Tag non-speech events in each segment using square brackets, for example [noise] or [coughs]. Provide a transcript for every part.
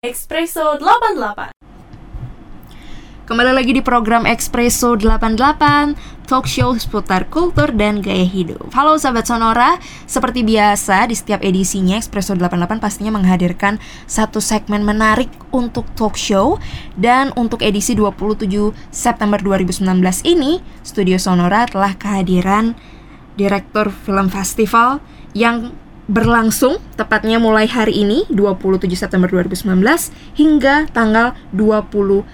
Espresso 88 Kembali lagi di program Espresso 88 Talk show seputar kultur dan gaya hidup. Halo sahabat Sonora Seperti biasa di setiap edisinya Espresso 88 pastinya menghadirkan Satu segmen menarik untuk talk show. Dan untuk edisi 27 September 2019 ini Studio Sonora telah kehadiran Direktur Film Festival Yang berlangsung tepatnya mulai hari ini 27 September 2019 hingga tanggal 29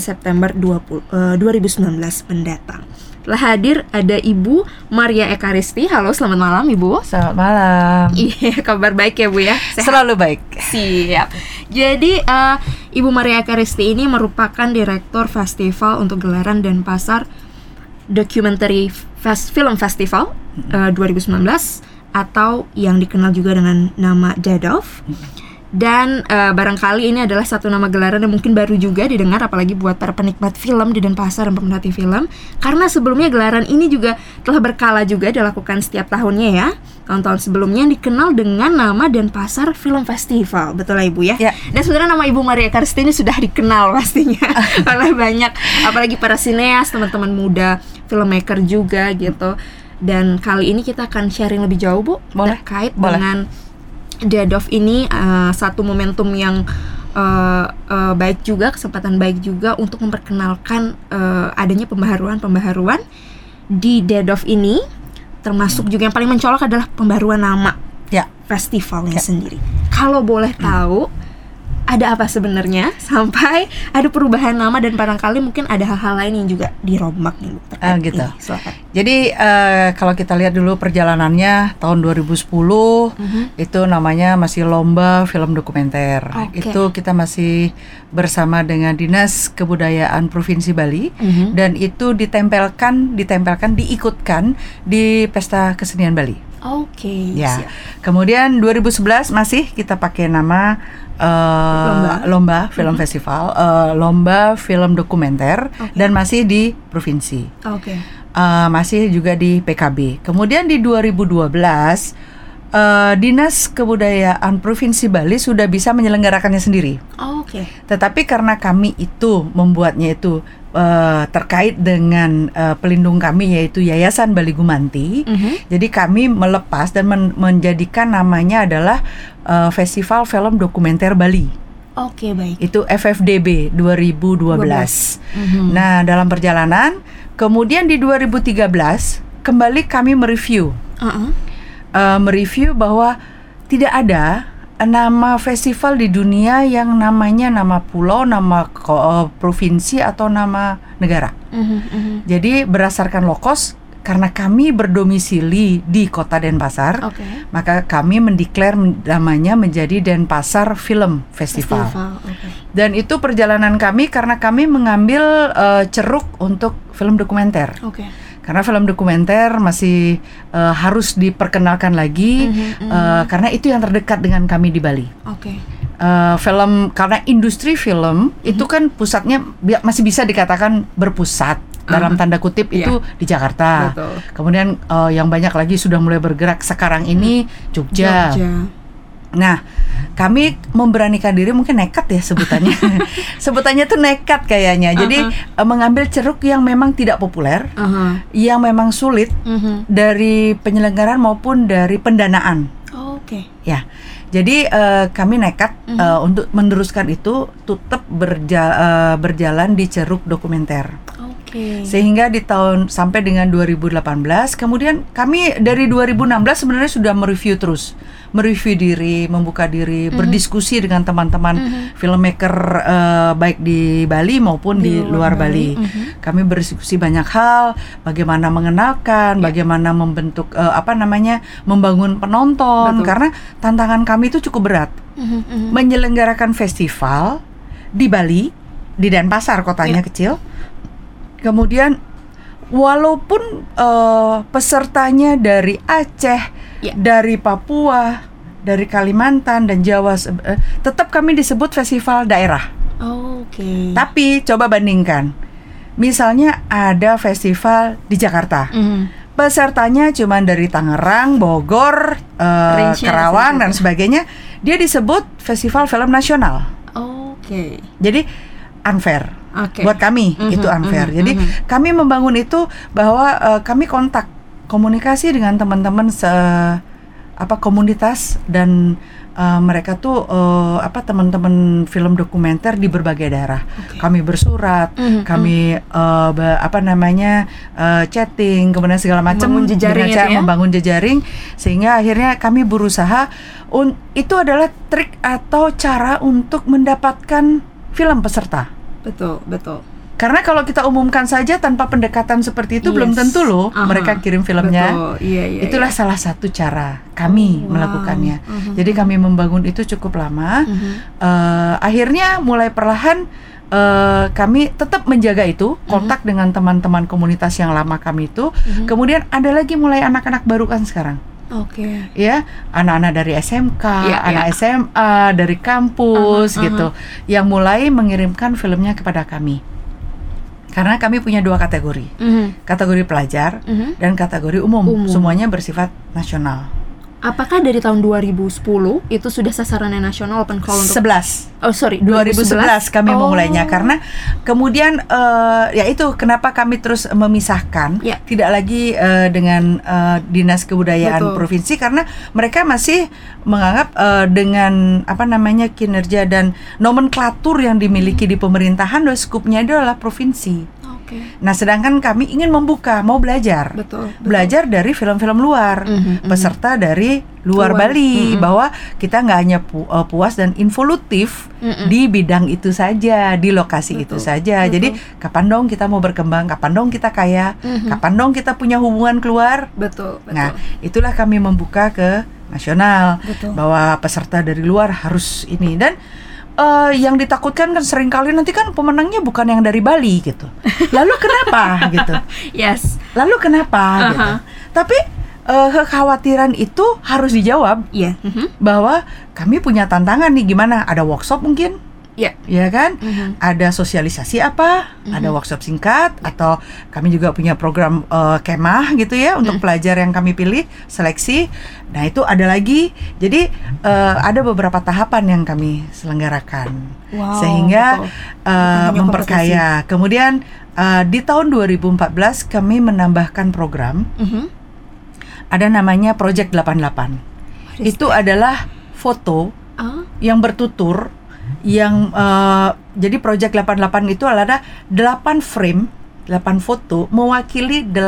September 20, uh, 2019 mendatang. Telah hadir ada Ibu Maria Ekaristi. Halo, selamat malam Ibu. Selamat malam. Iya, [laughs] kabar baik ya Bu ya. Sehat. Selalu baik. Siap. Jadi uh, Ibu Maria Ekaristi ini merupakan direktur festival untuk gelaran dan pasar Documentary Fest Film Festival uh, 2019 atau yang dikenal juga dengan nama Dadov. Dan uh, barangkali ini adalah satu nama gelaran yang mungkin baru juga didengar apalagi buat para penikmat film di Denpasar dan pemerhati film. Karena sebelumnya gelaran ini juga telah berkala juga dilakukan setiap tahunnya ya. Tahun-tahun sebelumnya yang dikenal dengan nama Denpasar Film Festival. Betul lah ibu ya, ya. dan sebenarnya nama ibu Maria Karstini sudah dikenal pastinya [laughs] oleh banyak apalagi para sineas teman-teman muda filmmaker juga gitu dan kali ini kita akan sharing lebih jauh bu Boleh. terkait Boleh. dengan Dead of ini uh, satu momentum yang uh, uh, baik juga kesempatan baik juga untuk memperkenalkan uh, adanya pembaharuan-pembaharuan di Dead of ini termasuk juga yang paling mencolok adalah pembaruan nama Ya. festivalnya Ya. sendiri. Kalau boleh tahu ada apa sebenarnya sampai ada perubahan nama dan barangkali mungkin ada hal-hal lain yang juga dirombak nih terkait Ah, gitu. ini. Jadi eh, kalau kita lihat dulu perjalanannya tahun 2010 Mhm. itu namanya masih lomba film dokumenter. Oke. Itu kita masih bersama dengan Dinas Kebudayaan Provinsi Bali Mhm. dan itu ditempelkan ditempelkan diikutkan di Pesta Kesenian Bali. Oke. Ya. siap. Kemudian 2011 masih kita pakai nama eh, Lomba. lomba film festival, eh, lomba film dokumenter Oke. dan masih di provinsi. Oke. Eh, masih juga di PKB. Kemudian di 2012 eh, Dinas Kebudayaan Provinsi Bali sudah bisa menyelenggarakannya sendiri. Oke. Tetapi karena kami itu membuatnya itu eh, terkait dengan eh, pelindung kami yaitu Yayasan Bali Gumanti. Mhm. Jadi kami melepas dan men- menjadikan namanya adalah eh, Festival Film Dokumenter Bali. Oke baik. Itu FFDB 2012. Mhm. Nah, dalam perjalanan kemudian di 2013 kembali kami mereview Uh-uh. eh, mereview bahwa tidak ada nama festival di dunia yang namanya nama pulau, nama eh, provinsi atau nama negara. Mhm, mhm. Jadi berdasarkan lokos karena kami berdomisili di Kota Denpasar, Oke. maka kami mendeklar men- namanya menjadi Denpasar Film Festival. Oke. Dan itu perjalanan kami karena kami mengambil eh, ceruk untuk film dokumenter. Oke. Karena film dokumenter masih eh, harus diperkenalkan lagi Mhm, mhm. eh, karena itu yang terdekat dengan kami di Bali. Oke. Eh, film karena industri film itu kan pusatnya bi- masih bisa dikatakan berpusat dalam tanda kutip Iya. itu di Jakarta. Betul. Kemudian eh, yang banyak lagi sudah mulai bergerak sekarang ini Jogja. Jogja. Nah, kami memberanikan diri mungkin nekat ya sebutannya. [laughs] [laughs] sebutannya tuh nekat kayaknya. Jadi eh, mengambil ceruk yang memang tidak populer, Aha. yang memang sulit Mhm. dari penyelenggaraan maupun dari pendanaan. Oke. Ya, jadi eh, kami nekat Mhm. eh, untuk meneruskan itu tetap berja- eh, berjalan di ceruk dokumenter. Oke. Sehingga di tahun sampai dengan 2018, kemudian kami dari 2016 sebenarnya sudah mereview terus, mereview diri, membuka diri, Mhm. berdiskusi dengan teman-teman Mhm. filmmaker eh, baik di Bali maupun di, luar Bali. Mhm. Kami berdiskusi banyak hal, bagaimana mengenalkan, Ya. bagaimana membentuk eh, apa namanya, membangun penonton Betul. karena tantangan kami itu cukup berat. Mhm, mhm. Menyelenggarkan festival di Bali, di Denpasar kotanya Ya. kecil. Kemudian walaupun eh, pesertanya dari Aceh, Ya. dari Papua, dari Kalimantan dan Jawa, eh, tetap kami disebut festival daerah. Oke. Tapi coba bandingkan. Misalnya ada festival di Jakarta. Mhm. Pesertanya cuma dari Tangerang, Bogor, eh, Range-nya Kerawang di dan sebagainya. Dia disebut Festival Film Nasional. Oke. Jadi unfair. Oke. Buat kami Mhm, itu unfair. mhm, Jadi mhm. kami membangun itu bahwa eh, kami kontak komunikasi dengan teman-teman se apa komunitas dan eh, mereka tuh eh, apa teman-teman film dokumenter di berbagai daerah. Kami bersurat, Mhm, kami eh, be- apa namanya eh, chatting, kemudian segala macam Membangun jejaring cara itu ya? membangun jejaring sehingga akhirnya kami berusaha un- itu adalah trik atau cara untuk mendapatkan film peserta. Betul, betul. Karena kalau kita umumkan saja tanpa pendekatan seperti itu belum Yes. tentu loh Aha. mereka kirim filmnya. Betul. Iya, iya. Itulah iya. salah satu cara kami Oh, wow. melakukannya. Mhm. Jadi kami membangun itu cukup lama. Mhm. Eh, akhirnya mulai perlahan eh, kami tetap menjaga itu kontak dengan teman-teman komunitas yang lama kami itu. Mhm. Kemudian ada lagi mulai anak-anak baru kan sekarang, Oke. ya anak-anak dari SMK, Iya, anak iya. SMA, dari kampus Aha, gitu, yang mulai mengirimkan filmnya kepada kami. Karena kami punya dua kategori, Mhm. kategori pelajar Mhm. dan kategori umum, Umum. semuanya bersifat nasional. Apakah dari tahun 2010 itu sudah sasarannya nasional open call untuk 11 Oh sorry 2011 kami Oh. memulainya karena kemudian eh, ya itu kenapa kami terus memisahkan Ya. tidak lagi eh, dengan eh, dinas kebudayaan Betul. provinsi karena mereka masih menganggap eh, dengan apa namanya kinerja dan nomenklatur yang dimiliki di pemerintahan skupnya itu adalah provinsi. Oke Nah sedangkan kami ingin membuka mau belajar betul, betul. belajar dari film-film luar Mhm, mhm. peserta dari luar, Luar, Bali mhm. bahwa kita nggak hanya pu- eh, puas dan involutif Mhm. di bidang itu saja di lokasi itu Betul, saja betul. jadi kapan dong kita mau berkembang kapan dong kita kaya Mhm. kapan dong kita punya hubungan keluar betul betul nah itulah kami membuka ke nasional Betul. bahwa peserta dari luar harus ini dan eh, yang ditakutkan kan sering kali nanti kan pemenangnya bukan yang dari Bali gitu. Lalu kenapa [laughs] gitu? Yes. Lalu kenapa gitu? Aha. tapi eh, kekhawatiran itu harus dijawab iya. Mhm. bahwa kami punya tantangan nih gimana? Ada workshop mungkin Iya. ya kan? Mhm. ada sosialisasi apa? Ada workshop singkat atau kami juga punya program eh, kemah gitu ya untuk pelajar yang kami pilih seleksi. Nah itu ada lagi. Jadi eh, ada beberapa tahapan yang kami selenggarakan. Wow, sehingga betul. eh, hanya memperkaya. Kemudian eh, di tahun 2014 kami menambahkan program. Mhm. ada namanya Project 88 itu adalah foto Ah, yang bertutur yang eh, jadi Project 88 itu adalah 8 frame 8 foto mewakili 8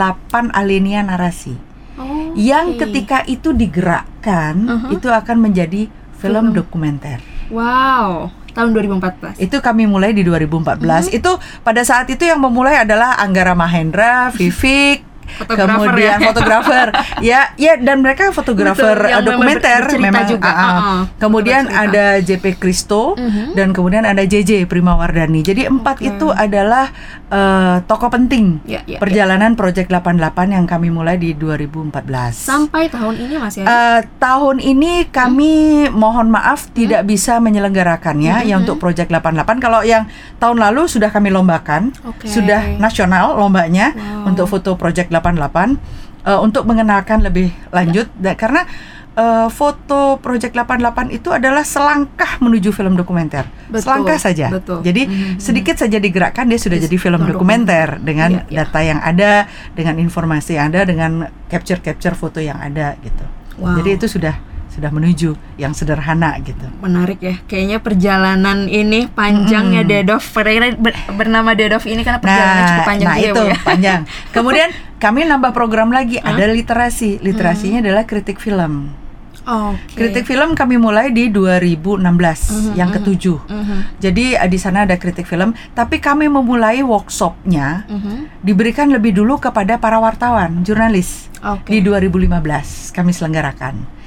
alinea narasi oh, yang ketika itu digerakkan Uh-huh. itu akan menjadi film Film. dokumenter wow tahun 2014 itu kami mulai di 2014 Mhm. itu pada saat itu yang memulai adalah Anggara Mahendra Vivik Fotografer kemudian ya. fotografer ya ya dan mereka fotografer Betul, yang uh, dokumenter memang juga. ah, ah. Uh-uh. kemudian Bercerita. ada JP Kristo Mhm. dan kemudian ada JJ Primawardani jadi empat Oke. itu adalah eh, tokoh penting Ya, ya, ya. perjalanan Project 88 yang kami mulai di 2014 sampai tahun ini masih ada Eh, tahun ini kami mohon maaf tidak bisa menyelenggarakannya Hmm, ya untuk Project 88. Kalau yang tahun lalu sudah kami lombakan, Oke. sudah nasional lombanya Wow. untuk foto Project 88 eh, untuk mengenalkan lebih lanjut Da- karena eh, foto Project 88 itu adalah selangkah menuju film dokumenter. Betul, selangkah saja. betul. Jadi Mhm. sedikit saja digerakkan dia sudah jadi film dokumenter dengan iya. data yang ada, dengan informasi yang ada, dengan capture-capture foto yang ada gitu. Wow. Jadi itu sudah sudah menuju yang sederhana gitu. menarik ya kayaknya perjalanan ini panjangnya Dedov Ber- ber- bernama Dedov ini karena perjalanannya cukup panjang nah juga ya, itu Bu, ya. panjang. [laughs] Kemudian kami nambah program lagi, ada literasi. Literasinya adalah kritik film. Oke. Kritik film kami mulai di 2016, yang ketujuh. Mhm, Jadi eh, di sana ada kritik film, tapi kami memulai workshopnya mhm. diberikan lebih dulu kepada para wartawan, jurnalis. Oke. Di 2015 kami selenggarakan.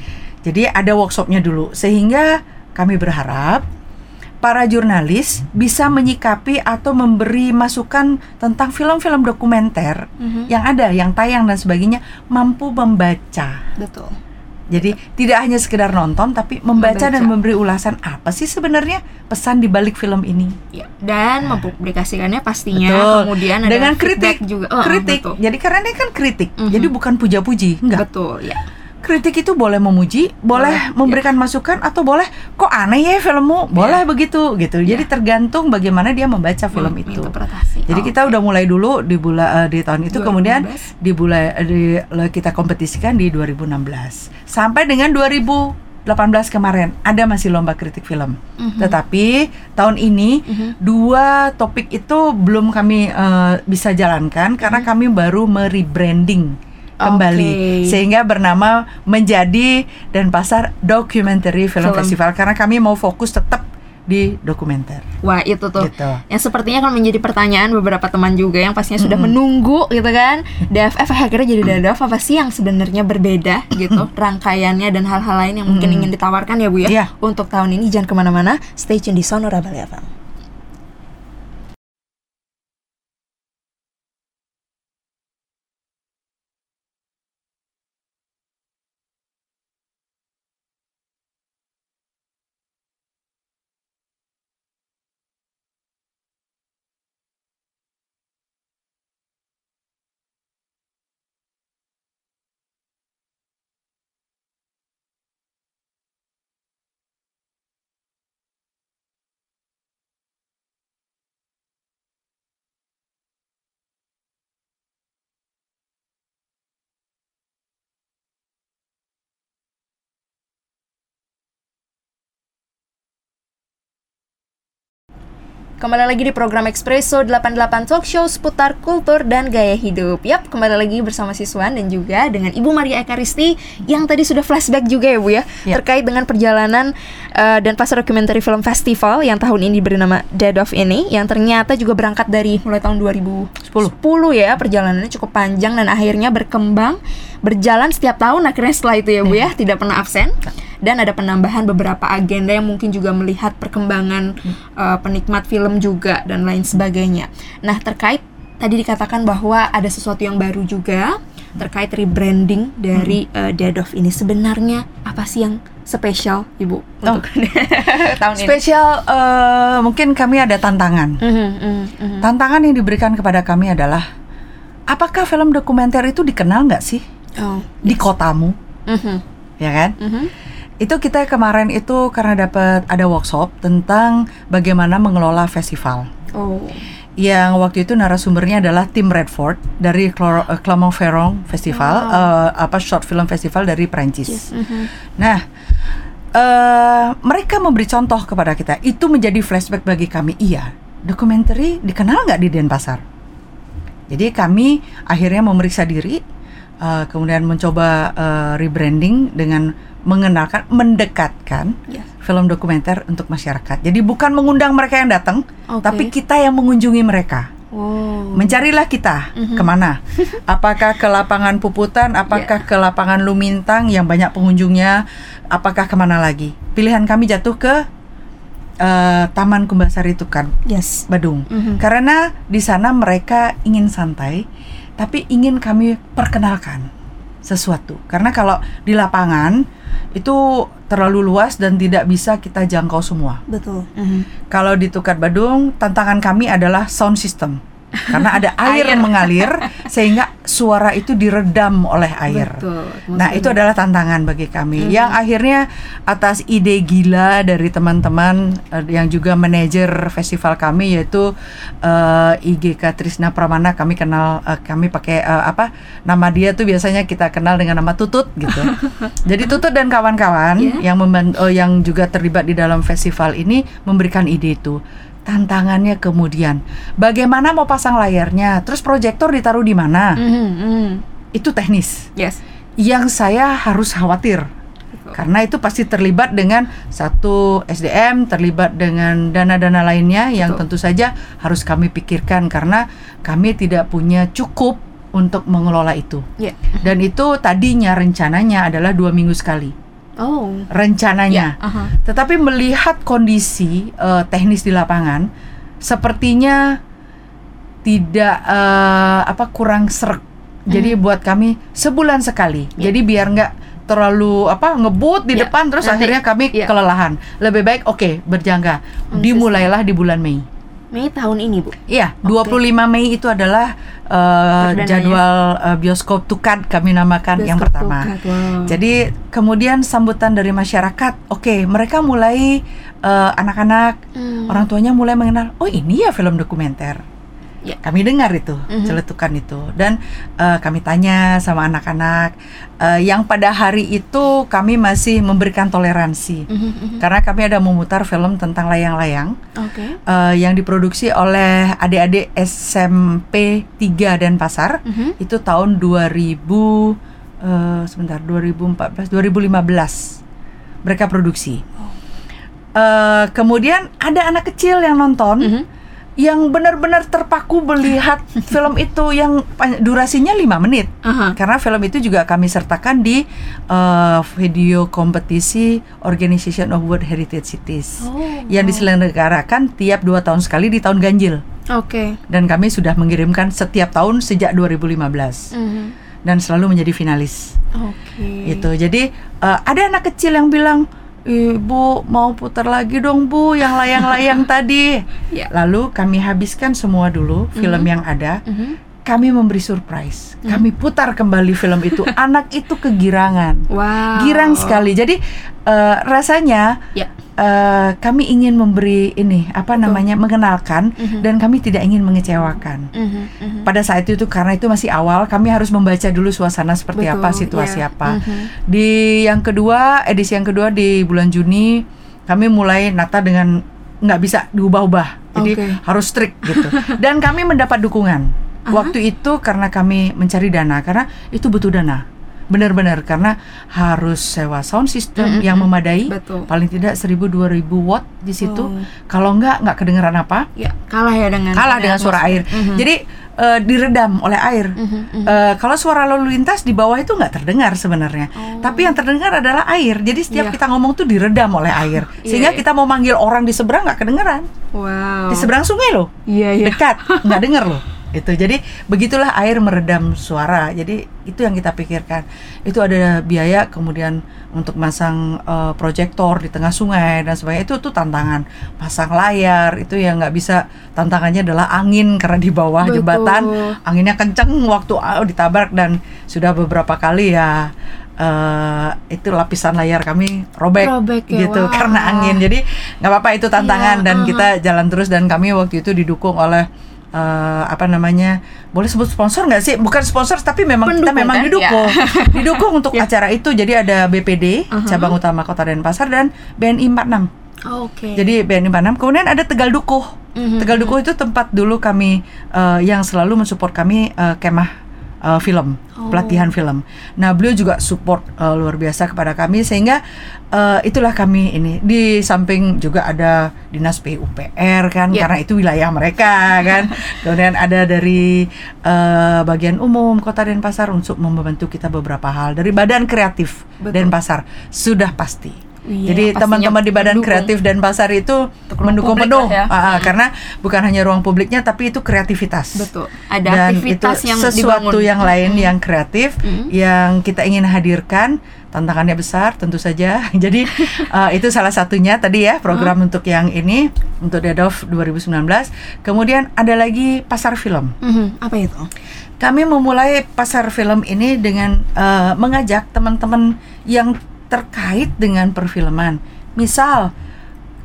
Jadi ada workshopnya dulu, sehingga kami berharap para jurnalis bisa menyikapi atau memberi masukan tentang film-film dokumenter Mhm. yang ada, yang tayang dan sebagainya, mampu membaca. Betul. Jadi tidak hanya sekedar nonton, tapi membaca, Membaca. dan memberi ulasan apa sih sebenarnya pesan di balik film ini. Ya, dan mempublikasikannya pastinya Nah. Betul. kemudian ada Dengan kritik juga. Oh, kritik. betul. Jadi karena ini kan kritik, Mhm. jadi bukan puja-puji, enggak. Betul, ya. Kritik itu boleh memuji, boleh, Boleh, memberikan masukan atau boleh kok aneh ya filmmu, boleh begitu gitu. Jadi tergantung bagaimana dia membaca film Hmm, itu. Jadi Oh, kita oke. udah mulai dulu di bulan di tahun itu 2016. kemudian di bulan di, kita kompetisikan di 2016 sampai dengan 2018 kemarin ada masih lomba kritik film. Mhm. Tetapi tahun ini Mhm. dua topik itu belum kami eh, bisa jalankan karena kami baru merebranding kembali. Oke. sehingga bernama menjadi dan pasar documentary film, Film. festival. Karena kami mau fokus tetap di dokumenter. Wah itu tuh. Gitu. Yang sepertinya akan menjadi pertanyaan beberapa teman juga Yang pastinya sudah menunggu gitu kan? DFF akhirnya jadi DADAF Apa sih yang sebenarnya berbeda gitu? Rangkaiannya dan hal-hal lain yang mungkin ingin ditawarkan ya Bu ya? Iya. Untuk tahun ini jangan ke mana-mana. Stay tune di Sonora Bali FM Kembali lagi di program Espresso 88 Talk Show seputar kultur dan gaya hidup. Yap, kembali lagi bersama Siswan dan juga dengan Ibu Maria Ekaristi yang tadi sudah flashback juga ya Bu ya, Ya. terkait dengan perjalanan eh, dan pasar dokumenter film festival yang tahun ini diberi nama Dead of ini yang ternyata juga berangkat dari mulai tahun 2010 ya, perjalanannya cukup panjang dan akhirnya berkembang berjalan setiap tahun akhirnya setelah itu ya Bu ya, tidak pernah absen dan ada penambahan beberapa agenda yang mungkin juga melihat perkembangan uh, penikmat film juga dan lain sebagainya. Nah, terkait tadi dikatakan bahwa ada sesuatu yang baru juga terkait rebranding dari uh, Dead of ini sebenarnya apa sih yang spesial Ibu untuk [laughs] tahun ini? Spesial eh, mungkin kami ada tantangan. Mhm, mhm, mhm. Tantangan yang diberikan kepada kami adalah apakah film dokumenter itu dikenal nggak sih Oh. di kotamu, mhm, ya kan? mhm. Itu kita kemarin itu karena dapat ada workshop tentang bagaimana mengelola festival. Oh. Yang waktu itu narasumbernya adalah Tim Redford dari eh, Clermont-Ferrand Festival, eh, apa short film festival dari Prancis. Mhm. Nah, eh mereka memberi contoh kepada kita. Itu menjadi flashback bagi kami. Iya, dokumenter dikenal nggak di Denpasar? Jadi kami akhirnya memeriksa diri, eh, kemudian mencoba eh, rebranding dengan mengenalkan, mendekatkan Yes. film dokumenter untuk masyarakat. Jadi bukan mengundang mereka yang datang, Oke. tapi kita yang mengunjungi mereka. Oh. Mencarilah kita Mhm. ke mana? [laughs] Apakah ke lapangan Puputan? Apakah Ya. ke lapangan Lumintang yang banyak pengunjungnya? Apakah ke mana lagi? Pilihan kami jatuh ke eh, Taman Kumbasari Tukan, Yes. Badung. Mhm. Karena di sana mereka ingin santai, tapi ingin kami perkenalkan sesuatu. Karena kalau di lapangan itu terlalu luas dan tidak bisa kita jangkau semua. Betul. Mhm. Kalau di Tukat Badung, tantangan kami adalah sound system. Karena ada air, Air. mengalir sehingga suara itu diredam oleh air. Betul. Nah, itu adalah tantangan bagi kami. Mhm. Yang akhirnya atas ide gila dari teman-teman eh, yang juga manajer festival kami yaitu eh, IGK Trisna Pramana kami kenal eh, kami pakai eh, apa? Nama dia tuh biasanya kita kenal dengan nama Tutut gitu. [laughs] Jadi Tutut dan kawan-kawan Yeah. yang eh, yang juga terlibat di dalam festival ini memberikan ide itu. Tantangannya kemudian bagaimana mau pasang layarnya, terus proyektor ditaruh di mana? Mhm, mhm. Itu teknis Yes. yang saya harus khawatir karena itu pasti terlibat dengan satu SDM, terlibat dengan dana-dana lainnya yang Betul. tentu saja harus kami pikirkan karena kami tidak punya cukup untuk mengelola itu. Ya. Dan itu tadinya rencananya adalah dua minggu sekali Oh. rencananya. Ya, aha. Tetapi melihat kondisi eh, teknis di lapangan, sepertinya tidak eh, apa kurang serak. Jadi buat kami sebulan sekali. Ya. Jadi biar nggak terlalu apa ngebut di Ya, depan terus nanti- akhirnya kami ya. kelelahan. Lebih baik oke berjangka. Konsisten. Dimulailah di bulan Mei. Mei tahun ini, Bu. Iya, 25 Mei itu adalah uh, jadwal uh, bioskop Tukat kami namakan yang Bioskop pertama. Tukat, wow. Jadi kemudian sambutan dari masyarakat, oke, mereka mulai uh, anak-anak, Hmm. orang tuanya mulai mengenal, oh ini ya film dokumenter. Ya. Kami dengar itu, Mhm. celetukan itu, dan uh, kami tanya sama anak-anak uh, yang pada hari itu kami masih memberikan toleransi, Mhm, mhm. karena kami ada memutar film tentang layang-layang Oke. eh, yang diproduksi oleh adik-adik SMP 3 dan Pasar Mhm. itu tahun 2000 eh, sebentar 2014 2015 mereka produksi. Eh, kemudian ada anak kecil yang nonton Mhm. Yang benar-benar terpaku melihat [laughs] film itu yang durasinya 5 menit. Aha. Karena film itu juga kami sertakan di eh, video kompetisi Organization of World Heritage Cities Oh, yang diselenggarakan tiap dua tahun sekali di tahun ganjil Oke. dan kami sudah mengirimkan setiap tahun sejak 2015 Mhm. dan selalu menjadi finalis Oke. itu jadi eh, ada anak kecil yang bilang ibu mau putar lagi dong bu yang layang-layang [laughs] tadi Ya. lalu kami habiskan semua dulu film yang ada Mhm. kami memberi surprise kami putar kembali film itu [laughs] anak itu kegirangan Wow. girang sekali jadi eh, rasanya Ya. Eh, kami ingin memberi ini apa namanya mengenalkan Mhm. dan kami tidak ingin mengecewakan. Mhm, mhm. Pada saat itu karena itu masih awal, kami harus membaca dulu suasana seperti Betul, apa, situasi ya. apa. Mhm. Di yang kedua, edisi yang kedua di bulan Juni, kami mulai nata dengan nggak bisa diubah-ubah, jadi Oke. harus strict [laughs] gitu. Dan kami mendapat dukungan. Waktu itu karena kami mencari dana, karena itu butuh dana. Benar-benar karena harus sewa sound system Mhm, yang memadai, Betul. paling tidak 1000-2000 watt di situ. Oh. Kalau nggak nggak kedengeran apa, Ya, kalah ya dengan kalah dengan suara air. Mhm. Jadi eh, diredam oleh air. Mhm. Eh, kalau suara lalu lintas di bawah itu nggak terdengar sebenarnya, Oh. tapi yang terdengar adalah air. Jadi setiap Iya. kita ngomong tuh diredam oleh air, [laughs] Iya, sehingga iya. kita mau manggil orang di seberang nggak kedengeran. Wow. Di seberang sungai loh, Iya, iya. dekat, nggak denger loh. Itu jadi begitulah air meredam suara. Jadi itu yang kita pikirkan. Itu ada biaya kemudian untuk masang eh, proyektor di tengah sungai dan sebagainya itu tuh tantangan. Pasang layar itu yang nggak bisa tantangannya adalah angin karena di bawah Betul. jembatan anginnya kenceng waktu ah, ditabrak dan sudah beberapa kali ya eh, itu lapisan layar kami robek, Robek ya, gitu wah. karena angin jadi nggak apa-apa itu tantangan Iya, dan aha. kita jalan terus dan kami waktu itu didukung oleh eh, apa namanya boleh sebut sponsor nggak sih bukan sponsor tapi memang kita Pendukung, memang kan? didukung [laughs] didukung untuk Ya. acara itu jadi ada BPD Aha. cabang utama Kota Denpasar dan BNI 46 Oke. jadi BNI 46 kemudian ada Tegal Dukuh Mhm, Tegal Dukuh itu tempat dulu kami eh, yang selalu mensupport kami eh, kemah eh, film Oh. pelatihan film. Nah beliau juga support eh, luar biasa kepada kami sehingga eh, itulah kami ini di samping juga ada dinas PUPR kan Ya. karena itu wilayah mereka kan. [laughs] Kemudian ada dari eh, bagian umum Kota Denpasar untuk membantu kita beberapa hal dari Badan Kreatif Betul. Denpasar sudah pasti. Iya, Jadi teman-teman di Badan mendukung. Kreatif dan Pasar itu ruang mendukung penuh ya. Ah, Hmm. karena bukan hanya ruang publiknya tapi itu kreativitas. Betul. Ada Dan aktivitas itu yang sesuatu dibangun. yang lain yang kreatif Mm. yang kita ingin hadirkan tantangannya besar tentu saja. [laughs] Jadi eh, itu salah satunya tadi ya program untuk yang ini untuk Dedov 2019. Kemudian ada lagi pasar film. Mhm, Apa itu? Kami memulai pasar film ini dengan eh, mengajak teman-teman yang terkait dengan perfilman. Misal,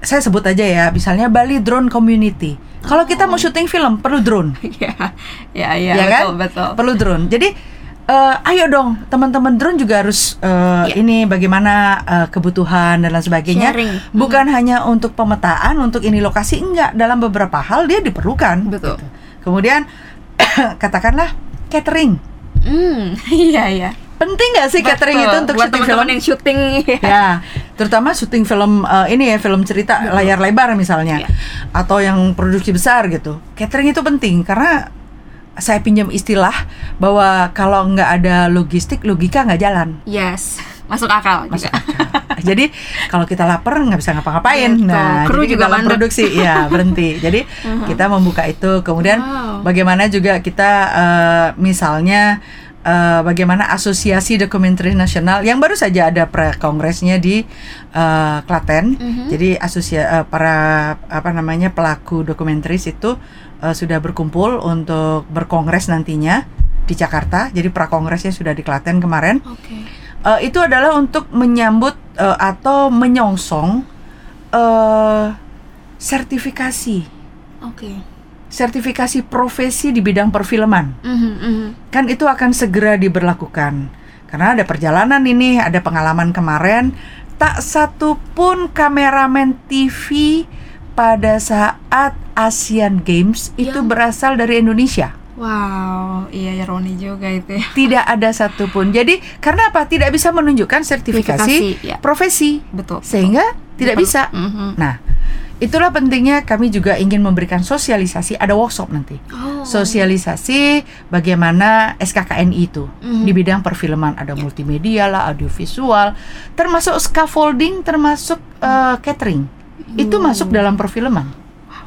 saya sebut aja ya, misalnya Bali Drone Community. Kalau kita mau syuting film perlu drone, [laughs] Ya, ya, ya, ya betul, kan? betul. Perlu drone. Jadi eh, ayo dong teman-teman drone juga harus eh, Ya. ini bagaimana eh, kebutuhan dan lain sebagainya. Sharing. Bukan hanya untuk pemetaan, untuk ini lokasi enggak. Dalam beberapa hal dia diperlukan. Betul. gitu. Kemudian [coughs] katakanlah catering. Hmm, [laughs] iya, iya. Penting nggak sih catering Betul. itu untuk Buat syuting film? yang syuting [laughs] ya. Ya, terutama syuting film eh, ini ya film cerita layar lebar misalnya, Iya. atau yang produksi besar gitu. Catering itu penting karena saya pinjam istilah bahwa kalau nggak ada logistik, logika nggak jalan. Yes, masuk akal Masuk juga. akal. Jadi kalau kita lapar nggak bisa ngapa-ngapain. Betul. Nah, Kru jadi juga dalam mandek. produksi ya berhenti. Jadi kita membuka itu. Kemudian Wow. bagaimana juga kita eh, misalnya eh, bagaimana Asosiasi Dokumenter Nasional yang baru saja ada pre kongresnya di eh, Klaten. Mhm. Jadi asosia eh, para apa namanya pelaku dokumentaris itu eh, sudah berkumpul untuk berkongres nantinya di Jakarta. Jadi prakongresnya sudah di Klaten kemarin. Oke. Eh, itu adalah untuk menyambut eh, atau menyongsong eh, sertifikasi Oke. sertifikasi profesi di bidang perfilman Mhm, mhm. kan itu akan segera diberlakukan karena ada perjalanan ini ada pengalaman kemarin tak satu pun kameramen TV pada saat Asian Games itu Yang- berasal dari Indonesia Wow, iya ironi juga itu ya. tidak ada satupun jadi karena apa tidak bisa menunjukkan sertifikasi Sertifikasi, ya. profesi Betul. sehingga tidak Betul. bisa Mhm. nah itulah pentingnya kami juga ingin memberikan sosialisasi ada workshop nanti Oh. sosialisasi bagaimana SKKNI itu Mhm. di bidang perfilman ada multimedia lah audiovisual termasuk scaffolding termasuk eh, catering itu masuk dalam perfilman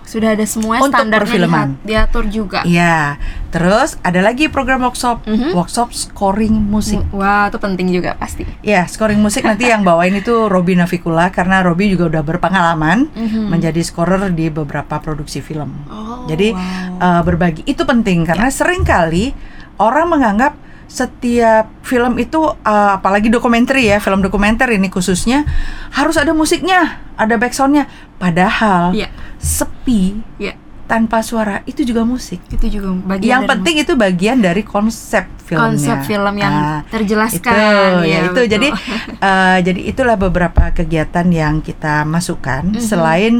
Sudah ada semua Untuk standarnya perfilman. diatur juga. Iya terus ada lagi program workshop Mhm. workshop scoring musik Wah, itu penting juga pasti. Ya, scoring musik nanti yang bawain itu Robi Navikula karena Robi juga udah berpengalaman Mhm. menjadi scorer di beberapa produksi film. Oh, Jadi wow. eh, berbagi itu penting karena sering kali orang menganggap setiap film itu eh, apalagi dokumenter ya, film dokumenter ini khususnya harus ada musiknya, ada backsoundnya. Padahal Iya. sepi Iya. tanpa suara itu juga musik. itu juga bagian yang penting itu bagian dari konsep filmnya. konsep film yang Ah, terjelaskan itu ya, itu betul. jadi [laughs] eh, jadi itulah beberapa kegiatan yang kita masukkan Mhm. selain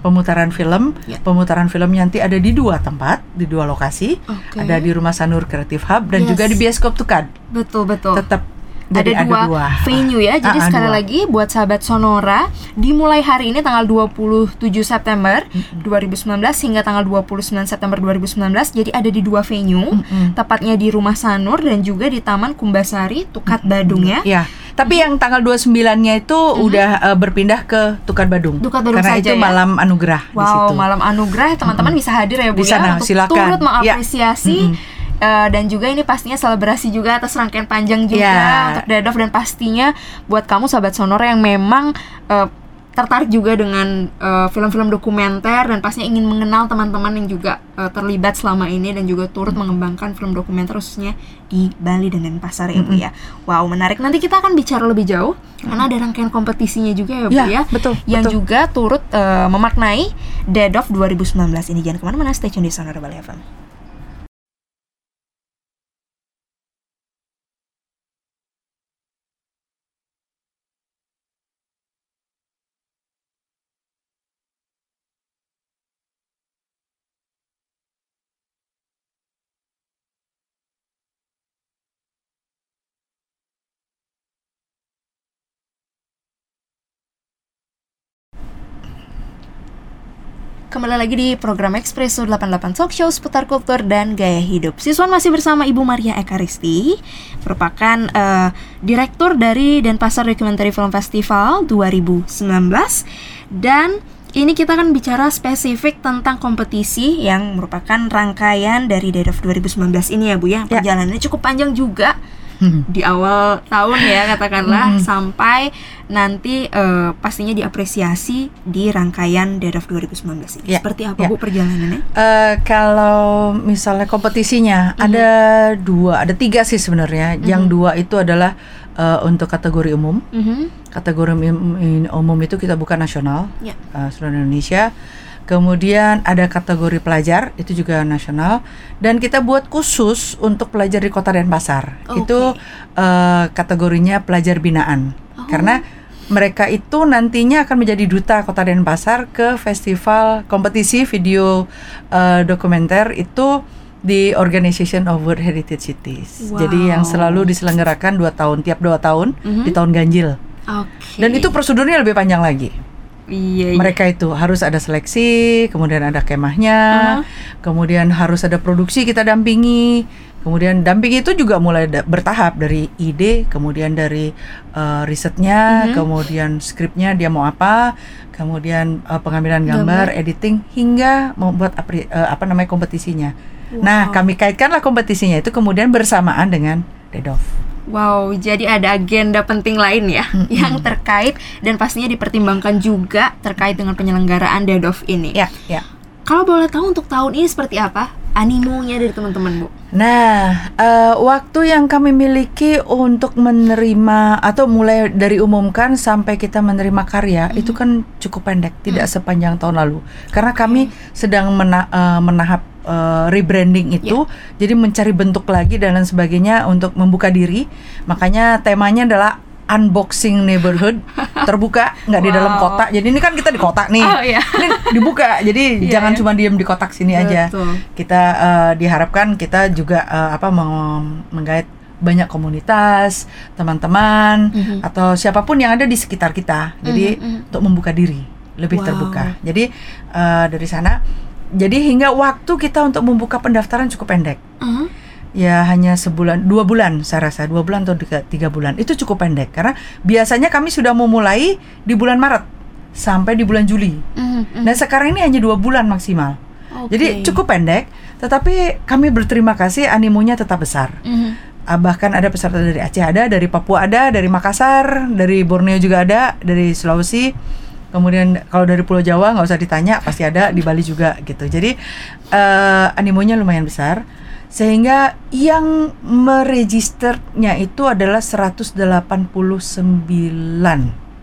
pemutaran film Ya. pemutaran film nanti ada di dua tempat di dua lokasi Oke. ada di Rumah Sanur Creative Hub dan Yes. juga di bioskop Tukad betul betul tetap ada jadi dua, venue ya. Jadi Ah, ah, sekali dua. lagi buat sahabat Sonora, dimulai hari ini tanggal 27 September 2019 hingga tanggal 29 September 2019. Jadi ada di dua venue, Mm-mm. tepatnya di Rumah Sanur dan juga di Taman Kumbasari, Tukat Badung ya. Ya, tapi yang tanggal 29-nya itu udah eh, berpindah ke Tukad Badung. Tukad Badung Karena saja itu ya? malam anugerah di Wow, situ. malam anugerah teman-teman bisa hadir ya Bu Di sana, ya untuk silakan. turut Ya. mengapresiasi Mm-mm. Eh, dan juga ini pastinya selebrasi juga atas rangkaian panjang juga Ya. untuk Dadov dan pastinya buat kamu sahabat Sonora yang memang eh, tertarik juga dengan eh, film-film dokumenter dan pastinya ingin mengenal teman-teman yang juga eh, terlibat selama ini dan juga turut mengembangkan film dokumenter khususnya di Bali dan Denpasar ya Bu ya. Wow, menarik. Nanti kita akan bicara lebih jauh karena ada rangkaian kompetisinya juga ya Bu Ya, ya betul, yang betul. juga turut eh, memaknai Dead of 2019 ini jangan ke mana-mana stay tune di Sonora Bali FM Kembali lagi di program Expresso 88 Talk Show seputar kultur dan gaya hidup. Siswan masih bersama Ibu Maria Ekaristi, merupakan eh, direktur dari Denpasar Documentary Film Festival 2019 dan ini kita akan bicara spesifik tentang kompetisi yang merupakan rangkaian dari Dead of 2019 ini ya Bu ya. Ya. Perjalanannya cukup panjang juga Hmm. [laughs] di awal tahun ya katakanlah sampai nanti eh, pastinya diapresiasi di rangkaian Dead of 2019 ini. Ya, Seperti apa ya. Bu perjalanannya? Eh, kalau misalnya kompetisinya Mhm. ada dua, ada tiga sih sebenarnya. Yang dua itu adalah eh, untuk kategori umum. Mhm. Kategori um- umum itu kita buka nasional, Ya. eh, seluruh Indonesia. Kemudian ada kategori pelajar, itu juga nasional. Dan kita buat khusus untuk pelajar di Kota Denpasar. Oke. Itu eh, kategorinya pelajar binaan. Oh. Karena mereka itu nantinya akan menjadi duta Kota Denpasar ke festival kompetisi video eh, dokumenter itu di Organization of World Heritage Cities. Jadi yang Wow. selalu diselenggarakan dua tahun tiap dua tahun Mhm. di tahun ganjil. Oke. Dan itu prosedurnya lebih panjang lagi. Iya, iya. Mereka itu harus ada seleksi, kemudian ada kemahnya, Uh-huh. kemudian harus ada produksi kita dampingi. Kemudian dampingi itu juga mulai da- bertahap dari ide, kemudian dari eh, risetnya, Mhm. kemudian skripnya dia mau apa, kemudian eh, pengambilan gambar, Gambar. editing hingga membuat apri- eh, apa namanya kompetisinya. Nah, Wow. kami kaitkanlah kompetisinya itu kemudian bersamaan dengan Dedov. Wow, jadi ada agenda penting lain ya yang terkait dan pastinya dipertimbangkan juga terkait dengan penyelenggaraan Dedov ini. Ya, ya. Kalau boleh tahu untuk tahun ini seperti apa animonya dari teman-teman, Bu? Nah, eh, waktu yang kami miliki untuk menerima atau mulai dari umumkan sampai kita menerima karya itu kan cukup pendek, tidak sepanjang tahun lalu. Karena kami sedang mena- eh, menahap eh, rebranding itu, jadi mencari bentuk lagi dan lain sebagainya untuk membuka diri. Makanya temanya adalah unboxing neighborhood [laughs] terbuka nggak di dalam Wow. kota jadi ini kan kita di kota nih Oh, iya. ini dibuka jadi [laughs] Iya, jangan iya. cuma diem di kotak sini aja Betul. kita eh, diharapkan kita juga eh, apa meng- menggait banyak komunitas teman-teman Mhm. atau siapa pun yang ada di sekitar kita jadi Mhm, mhm. untuk membuka diri lebih Wow. terbuka jadi eh, dari sana jadi hingga waktu kita untuk membuka pendaftaran cukup pendek Uh-huh. ya hanya sebulan dua bulan saya rasa dua bulan atau tiga, tiga bulan itu cukup pendek karena biasanya kami sudah memulai di bulan Maret sampai di bulan Juli Mhm, mhm. Nah sekarang ini hanya dua bulan maksimal. Oke. Jadi cukup pendek, tetapi kami berterima kasih animonya tetap besar. Mhm. Ah, bahkan ada peserta dari Aceh ada, dari Papua ada, dari Makassar, dari Borneo juga ada, dari Sulawesi. Kemudian kalau dari Pulau Jawa nggak usah ditanya, pasti ada di Bali juga gitu. Jadi eh, animonya lumayan besar, sehingga yang meregisternya itu adalah 189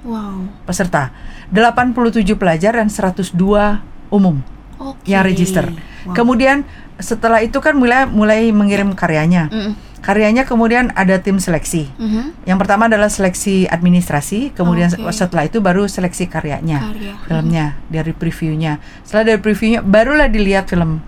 Wow. peserta, 87 pelajar dan 102 umum Oke. yang register. Wow. Kemudian setelah itu kan mulai mulai mengirim karyanya. Mhm, Karyanya kemudian ada tim seleksi. mhm. Yang pertama adalah seleksi administrasi, kemudian Oke. setelah itu baru seleksi karyanya, Karya. filmnya dari previewnya. Setelah dari previewnya barulah dilihat film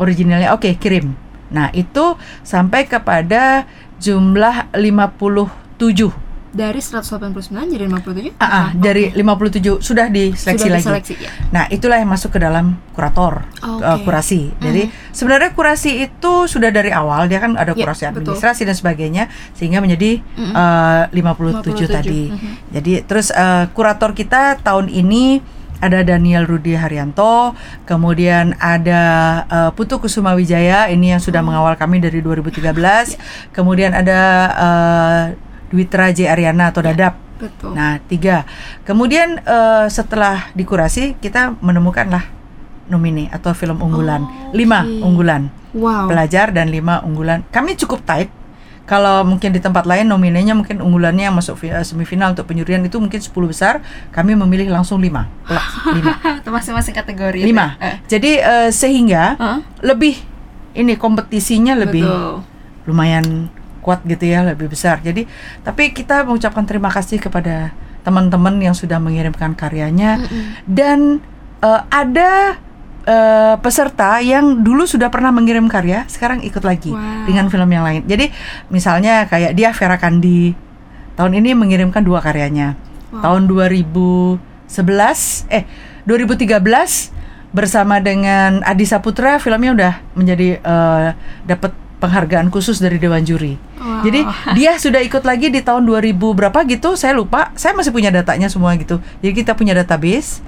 originalnya. Oke, kirim. Nah, itu sampai kepada jumlah 57. Dari 189 jadi 57? Ah, ah, Oke. dari 57 sudah diseleksi Sudah lagi. diseleksi, ya. Nah, itulah yang masuk ke dalam kurator, Oke. uh, kurasi. Jadi sebenarnya kurasi itu sudah dari awal dia kan ada Ya, kurasi betul. administrasi dan sebagainya sehingga menjadi Mm-mm. uh, 57, 57, tadi. mhm. Jadi terus uh, kurator kita tahun ini ada Daniel Rudi Haryanto, kemudian ada uh, Putu Kusuma Wijaya ini yang sudah mengawal kami dari 2013. Kemudian ada uh, Dwitra J Ariana atau Dadap. Betul. Nah, tiga. Kemudian eh, setelah dikurasi kita menemukanlah nomine atau film unggulan. Oh, Lima unggulan wow. pelajar dan lima unggulan. Kami cukup tight. Kalau mungkin di tempat lain nominenya mungkin unggulannya yang masuk eh, semifinal untuk penyurian itu mungkin 10 besar. Kami memilih langsung lima. lima. [laughs] Itu masing-masing kategori. lima. itu ya? Eh, Jadi eh, sehingga Heeh. lebih ini kompetisinya lebih Betul. lumayan kuat gitu ya lebih besar. Jadi tapi kita mengucapkan terima kasih kepada teman-teman yang sudah mengirimkan karyanya. Dan eh, ada eh, peserta yang dulu sudah pernah mengirim karya sekarang ikut lagi Wow. dengan film yang lain. Jadi misalnya kayak dia Vera Kandi tahun ini mengirimkan dua karyanya. Wow. tahun 2011 eh 2013 bersama dengan Adi Saputra filmnya udah menjadi eh, dapat penghargaan khusus dari Dewan Juri. Wow. Jadi dia sudah ikut lagi di tahun 2000 berapa gitu, saya lupa. Saya masih punya datanya semua gitu. Jadi kita punya database.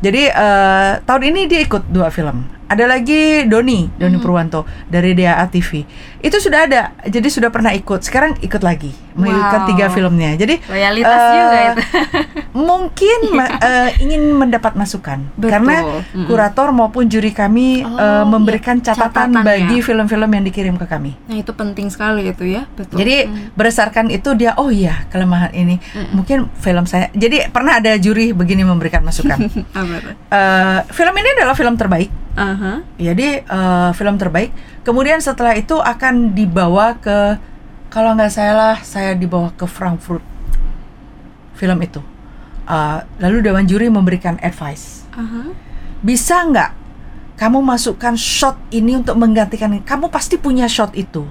Jadi eh, tahun ini dia ikut dua film. Ada lagi Doni, Doni Purwanto dari DAA TV. Itu sudah ada, jadi sudah pernah ikut. Sekarang ikut lagi, mengikutkan Wow. tiga filmnya. Jadi Loyalitas eh, juga itu. [laughs] mungkin [laughs] eh, ingin mendapat masukan Betul. karena Mm-mm. kurator maupun juri kami Oh, eh, memberikan iya. catatan Catatan bagi ya. film-film yang dikirim ke kami. Nah, itu penting sekali itu ya. Betul. Jadi Mm. berdasarkan itu dia oh iya kelemahan ini Mm-mm. mungkin film saya. Jadi pernah ada juri begini memberikan masukan. [laughs] Eh, film ini adalah film terbaik. Aha. Jadi eh, film terbaik. Kemudian setelah itu akan dibawa ke kalau nggak salah saya dibawa ke Frankfurt film itu. Eh, lalu Dewan Juri memberikan advice. Aha. Bisa nggak kamu masukkan shot ini untuk menggantikan? Kamu pasti punya shot itu.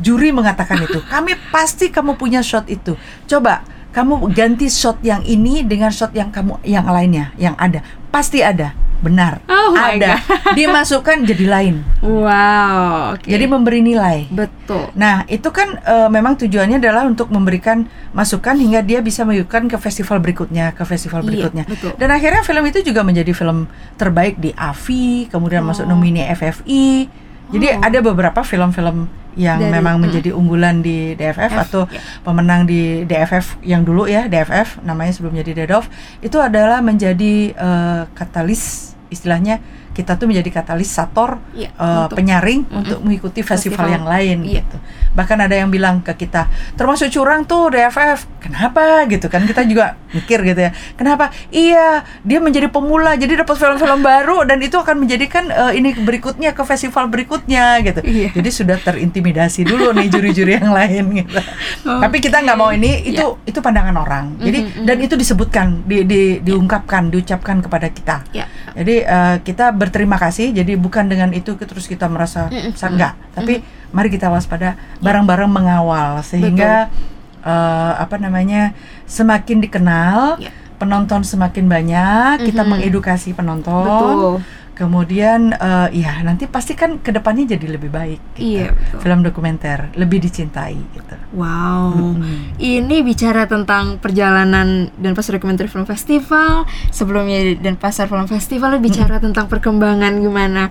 Juri mengatakan itu. [laughs] Kami pasti kamu punya shot itu. Coba kamu ganti shot yang ini dengan shot yang kamu yang lainnya yang ada. Pasti ada. Benar. Oh ada. [laughs] Dimasukkan jadi lain. Wow. oke. Jadi memberi nilai. betul. Nah, itu kan eh, memang tujuannya adalah untuk memberikan masukan hingga dia bisa mengikuti ke festival berikutnya, ke festival Iya, berikutnya. betul. Dan akhirnya film itu juga menjadi film terbaik di AFI, kemudian masuk Oh. nomine FFI. Jadi Oh. ada beberapa film-film yang Dari- memang mm. menjadi unggulan di DFF F, atau ya. pemenang di DFF yang dulu ya DFF namanya sebelum jadi DEDOF itu adalah menjadi eh, katalis istilahnya kita tuh menjadi katalisator Iya, eh, untuk- penyaring Mm-mm. untuk mengikuti festival, Festival. yang lain Iya. gitu. Bahkan ada yang bilang ke kita, termasuk curang tuh DFF. Kenapa gitu kan? Kita juga [laughs] mikir gitu ya. Kenapa? Iya, dia menjadi pemula jadi dapat film-film [laughs] baru dan itu akan menjadikan eh, ini berikutnya ke festival berikutnya gitu. Iya. Jadi sudah terintimidasi dulu nih juri-juri yang [laughs] lain gitu. Tapi kita nggak mau ini itu itu pandangan orang. Jadi Mhm, mhm. dan itu disebutkan, di, di- diungkapkan, diucapkan kepada kita. Ya. Jadi eh, kita berterima kasih. Jadi bukan dengan itu terus kita merasa Mm-mm. besar enggak, tapi mari kita waspada bareng-bareng mengawal sehingga eh, apa namanya semakin dikenal, Ya. penonton semakin banyak, kita Mhm. mengedukasi penonton. Betul. Kemudian eh, ya nanti pasti kan ke depannya jadi lebih baik. gitu. Iya, betul. Film dokumenter lebih dicintai gitu. Wow. Mm-mm. Ini bicara tentang perjalanan dan pasar dokumenter film festival sebelumnya dan pasar film festival bicara tentang perkembangan gimana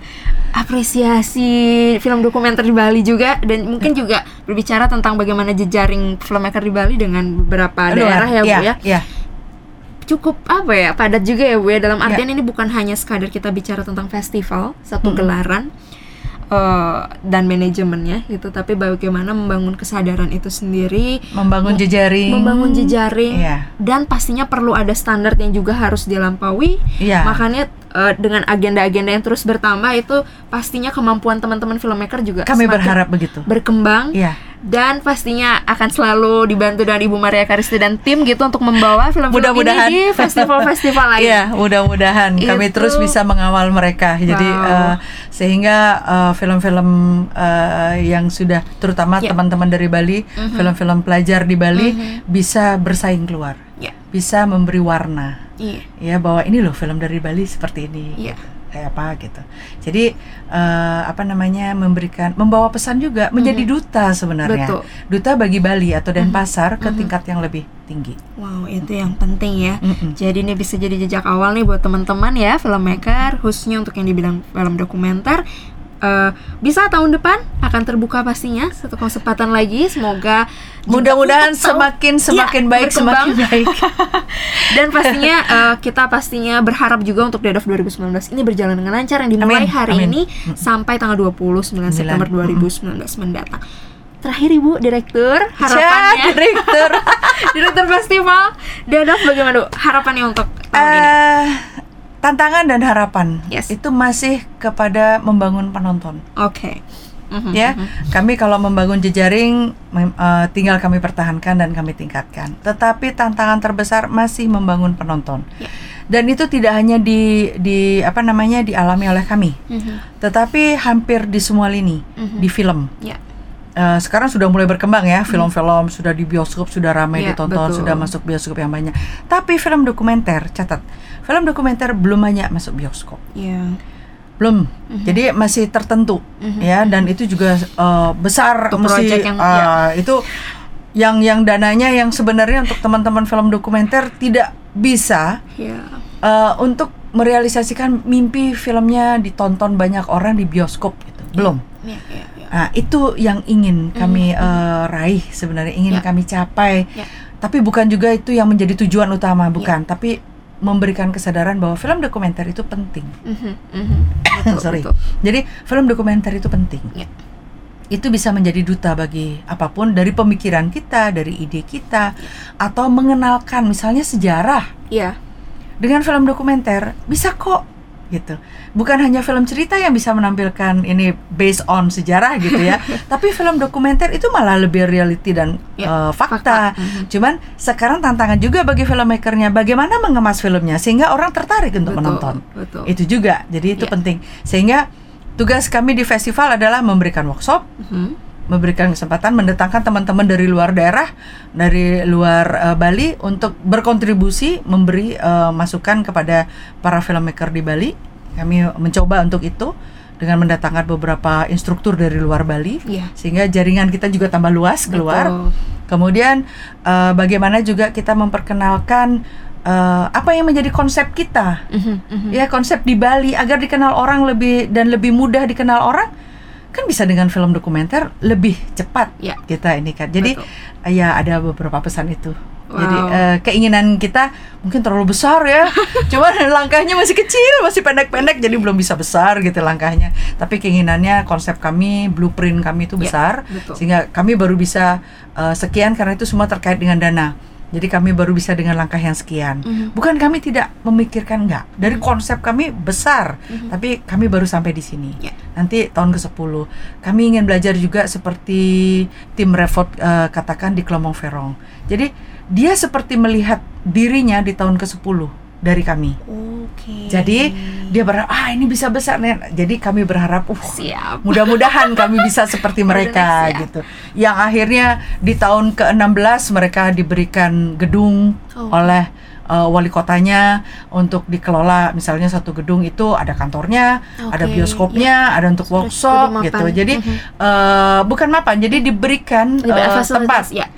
apresiasi film dokumenter di Bali juga dan mungkin juga berbicara tentang bagaimana jejaring filmmaker di Bali dengan beberapa daerah ya Bu Iya, ya iya. Cukup apa ya padat juga ya Bu ya dalam Ya. artian ini bukan hanya sekadar kita bicara tentang festival satu Mm-mm. gelaran eh, dan manajemennya gitu tapi bagaimana membangun kesadaran itu sendiri membangun jejaring. membangun jejaring Iya. dan pastinya perlu ada standar yang juga harus dilampaui Iya. makanya eh, dengan agenda-agenda yang terus bertambah itu pastinya kemampuan teman-teman filmmaker juga Kami berharap begitu. berkembang Iya. dan pastinya akan selalu dibantu dengan Ibu Maria Karisti dan tim gitu untuk membawa film-film Mudah-mudahan. ini di festival-festival lain. Iya, mudah-mudahan kami Itu- terus bisa mengawal mereka. Jadi Wow. eh, sehingga eh, film-film eh, yang sudah terutama Ya. teman-teman dari Bali, Mhm. film-film pelajar di Bali Mhm. bisa bersaing keluar, Ya. bisa memberi warna. Iya. Ya bahwa ini loh film dari Bali seperti ini. Iya. gitu. Kayak apa gitu. Jadi eh, apa namanya memberikan membawa pesan juga menjadi duta sebenarnya. Betul. Duta bagi Bali atau. Denpasar ke Mhm. tingkat yang lebih tinggi. Wow, itu yang penting ya. Mm-mm. Jadi ini bisa jadi jejak awal nih buat teman-teman ya filmmaker, khususnya untuk yang dibilang film dokumenter. Eh, bisa tahun depan akan terbuka pastinya satu kesempatan lagi. Semoga Mudah-mudahan semakin Iya, semakin baik berkembang. semakin baik. [laughs] Dan pastinya eh, kita pastinya berharap juga untuk DEDOF 2019 ini berjalan dengan lancar yang dimulai Amin, hari amin. ini sampai tanggal 29 September Sembilan, 2019 mendatang. Terakhir Ibu Direktur, harapannya direktur. [laughs] Direktur Festival DEDOF bagaimana Bu? Harapannya untuk tahun ini? Tantangan dan harapan Yes. itu masih kepada membangun penonton. Oke. Mhm, Ya, mhm. kami kalau membangun jejaring eh, tinggal kami pertahankan dan kami tingkatkan. Tetapi tantangan terbesar masih membangun penonton. Ya. Dan itu tidak hanya di di apa namanya dialami oleh kami, Mhm, tetapi hampir di semua lini di film. Ya. Eh, sekarang sudah mulai berkembang ya film-film sudah di bioskop sudah ramai Iya, ditonton betul. sudah masuk bioskop yang banyak tapi film dokumenter catat film dokumenter belum banyak masuk bioskop Iya. belum Mhm. jadi masih tertentu Mhm. ya dan itu juga eh, besar Untuk mesti yang- eh, ya. itu yang yang dananya yang sebenarnya untuk teman-teman film dokumenter tidak bisa Iya. eh, untuk merealisasikan mimpi filmnya ditonton banyak orang di bioskop gitu belum iya, iya. Nah, itu yang ingin kami eh, raih sebenarnya ingin Ya. kami capai. Ya. Tapi bukan juga itu yang menjadi tujuan utama, bukan. Tapi memberikan kesadaran bahwa film dokumenter itu penting. Mhm, mhm. [coughs] Betul, Sorry. betul. Jadi film dokumenter itu penting. Ya. Itu bisa menjadi duta bagi apa pun dari pemikiran kita, dari ide kita, atau mengenalkan misalnya sejarah Iya. dengan film dokumenter bisa kok gitu. Bukan hanya film cerita yang bisa menampilkan ini based on sejarah gitu ya, [laughs] tapi film dokumenter itu malah lebih reality dan Ya, eh, fakta. fakta. Mhm. Cuman sekarang tantangan juga bagi filmmakernya bagaimana mengemas filmnya sehingga orang tertarik untuk Betul, menonton. Betul. Itu juga. Jadi itu Ya. penting. Sehingga tugas kami di festival adalah memberikan workshop Mhm. Memberikan kesempatan mendatangkan teman-teman dari luar daerah, dari luar eh, Bali untuk berkontribusi memberi eh, masukan kepada para filmmaker di Bali. Kami mencoba untuk itu dengan mendatangkan beberapa instruktur dari luar Bali Iya. sehingga jaringan kita juga tambah luas keluar. Betul. Kemudian eh, bagaimana juga kita memperkenalkan eh, apa yang menjadi konsep kita Mhm, mhm. ya konsep di Bali agar dikenal orang lebih dan lebih mudah dikenal orang kan bisa dengan film dokumenter lebih cepat Ya. kita ini kan. Jadi Betul. ya ada beberapa pesan itu. Jadi Wow. eh, keinginan kita mungkin terlalu besar ya. [laughs] Cuman langkahnya masih kecil, masih pendek-pendek jadi belum bisa besar gitu langkahnya. Tapi keinginannya konsep kami, blueprint kami itu Ya, besar betul. sehingga kami baru bisa eh, sekian karena itu semua terkait dengan dana. Jadi kami baru bisa dengan langkah yang sekian. Mhm. Bukan kami tidak memikirkan enggak. Dari konsep kami besar, tapi kami baru sampai di sini. Ya. Nanti tahun ke-10 kami ingin belajar juga seperti tim Revolt eh, katakan di Kelomong Verong. Jadi dia seperti melihat dirinya di tahun ke-10 dari kami. Oke. Jadi dia berharap ah ini bisa besar nih. Jadi kami berharap uh siap. [laughs] mudah-mudahan kami bisa seperti mereka gitu. Yang akhirnya di tahun ke-16 mereka diberikan gedung Oh. oleh uh, wali kotanya untuk dikelola misalnya satu gedung itu ada kantornya, ada Oke, bioskopnya, ada untuk workshop gitu. Jadi Mhm. uh, bukan mapan, jadi diberikan uh, tempat. ya.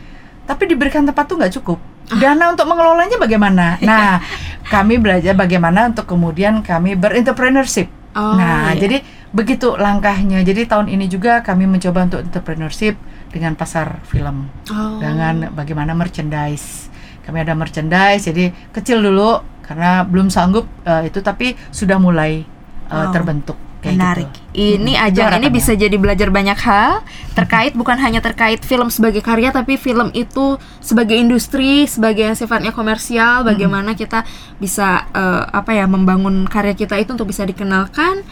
Tapi diberikan tempat tuh nggak cukup. Dana untuk mengelolanya bagaimana? [laughs] Nah, kami belajar bagaimana untuk kemudian kami berentrepreneurship. Oh, nah, iya. jadi begitu langkahnya. Jadi tahun ini juga kami mencoba untuk entrepreneurship dengan pasar film, Oh. dengan bagaimana merchandise. Kami ada merchandise, jadi kecil dulu karena belum sanggup eh, itu, tapi sudah mulai eh, Wow. terbentuk. Kayak Menarik. Gitu. Ini Mm-mm. ajang ini bisa jadi belajar banyak hal terkait bukan hanya terkait film sebagai karya tapi film itu sebagai industri, sebagai yang sifatnya komersial, bagaimana kita bisa eh, apa ya membangun karya kita itu untuk bisa dikenalkan.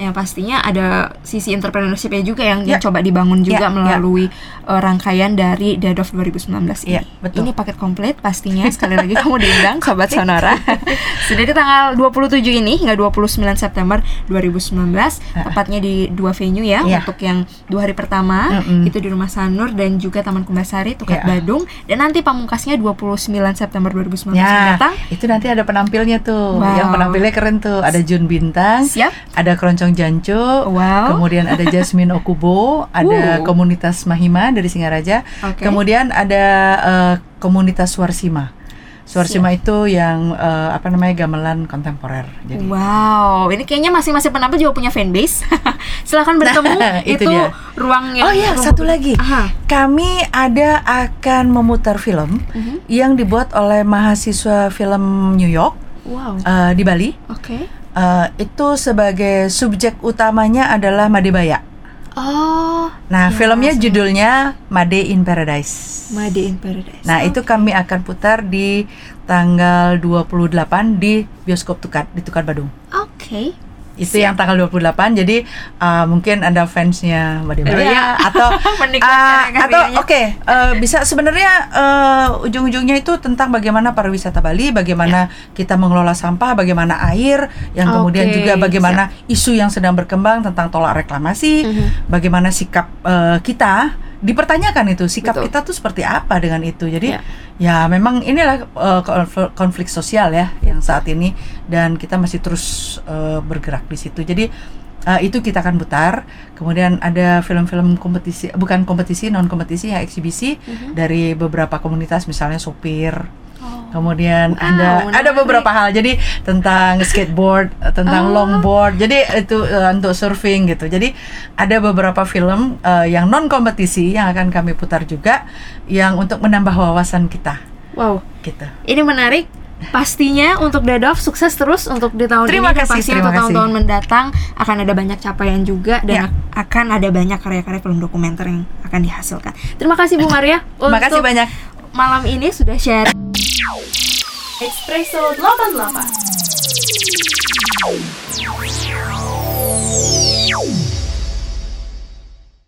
Yang pastinya ada sisi entrepreneurship-nya juga yang, Ya. coba dibangun juga Ya, ya. melalui eh, rangkaian dari Dead of 2019 ini. Ya, betul. Ini paket komplit pastinya sekali lagi kamu diundang [laughs] sobat Sonora. [laughs] Sudah di tanggal 27 ini hingga 29 September 2019 tepatnya di dua venue ya Ya. untuk yang dua hari pertama Mm-mm. itu di Rumah Sanur dan juga Taman Kumbasari Tukat Ya. Badung dan nanti pamungkasnya 29 September 2019 Ya, mendatang. itu nanti ada penampilnya tuh. Wow. Yang penampilnya keren tuh. Ada Jun Bintang, Siap. ada Keroncong Jancu, Wow. kemudian ada Jasmine Okubo, ada Uh. komunitas Mahima dari Singaraja, Oke. kemudian ada eh, komunitas Swarsima. Swarsima itu yang eh, apa namanya gamelan kontemporer. Jadi Wow, ini kayaknya masing-masing penampil juga punya fanbase. [laughs] Silahkan bertemu. Nah, [laughs] itu itu dia. ruang yang Oh iya, ruang- satu lagi. Aha. Kami ada akan memutar film Mhm. yang dibuat oleh mahasiswa film New York Wow. eh, di Bali. Oke. Eh, itu sebagai subjek utamanya adalah Madebaya. Oh. Nah, Ya, filmnya langsung. judulnya Made in Paradise. Made in Paradise. Nah, itu kami akan putar di tanggal 28 di bioskop Tukar di Tukar Badung. Oke. Itu yang tanggal 28. Jadi uh, mungkin ada fansnya Mbak Debaya Iya. atau [laughs] Menikmati uh, atau oke uh, bisa sebenarnya uh, ujung-ujungnya itu tentang bagaimana pariwisata Bali, bagaimana kita mengelola sampah, bagaimana air, yang kemudian Oke, juga bagaimana isu yang sedang berkembang tentang tolak reklamasi, Mhm. bagaimana sikap uh, kita dipertanyakan itu sikap Betul. kita tuh seperti apa dengan itu. Jadi Ya. ya memang inilah uh, konfl- konflik sosial ya yang saat ini dan kita masih terus uh, bergerak di situ. Jadi uh, itu kita akan putar. Kemudian ada film-film kompetisi bukan kompetisi non kompetisi ya eksibisi Mhm. dari beberapa komunitas misalnya sopir. Oh. Kemudian Wow, ada ada menarik. beberapa hal. Jadi tentang skateboard, tentang Oh. longboard. Jadi itu eh, untuk surfing gitu. Jadi ada beberapa film eh, yang non kompetisi yang akan kami putar juga yang untuk menambah wawasan kita Wow. gitu. Ini menarik. Pastinya untuk Dadov sukses terus untuk di tahun Terima ini kasih, pasti terima untuk kasih. tahun-tahun mendatang akan ada banyak capaian juga dan Ya. ak- akan ada banyak karya-karya film dokumenter yang akan dihasilkan. Terima kasih Bu Maria Terima kasih banyak. malam ini sudah share Espresso 88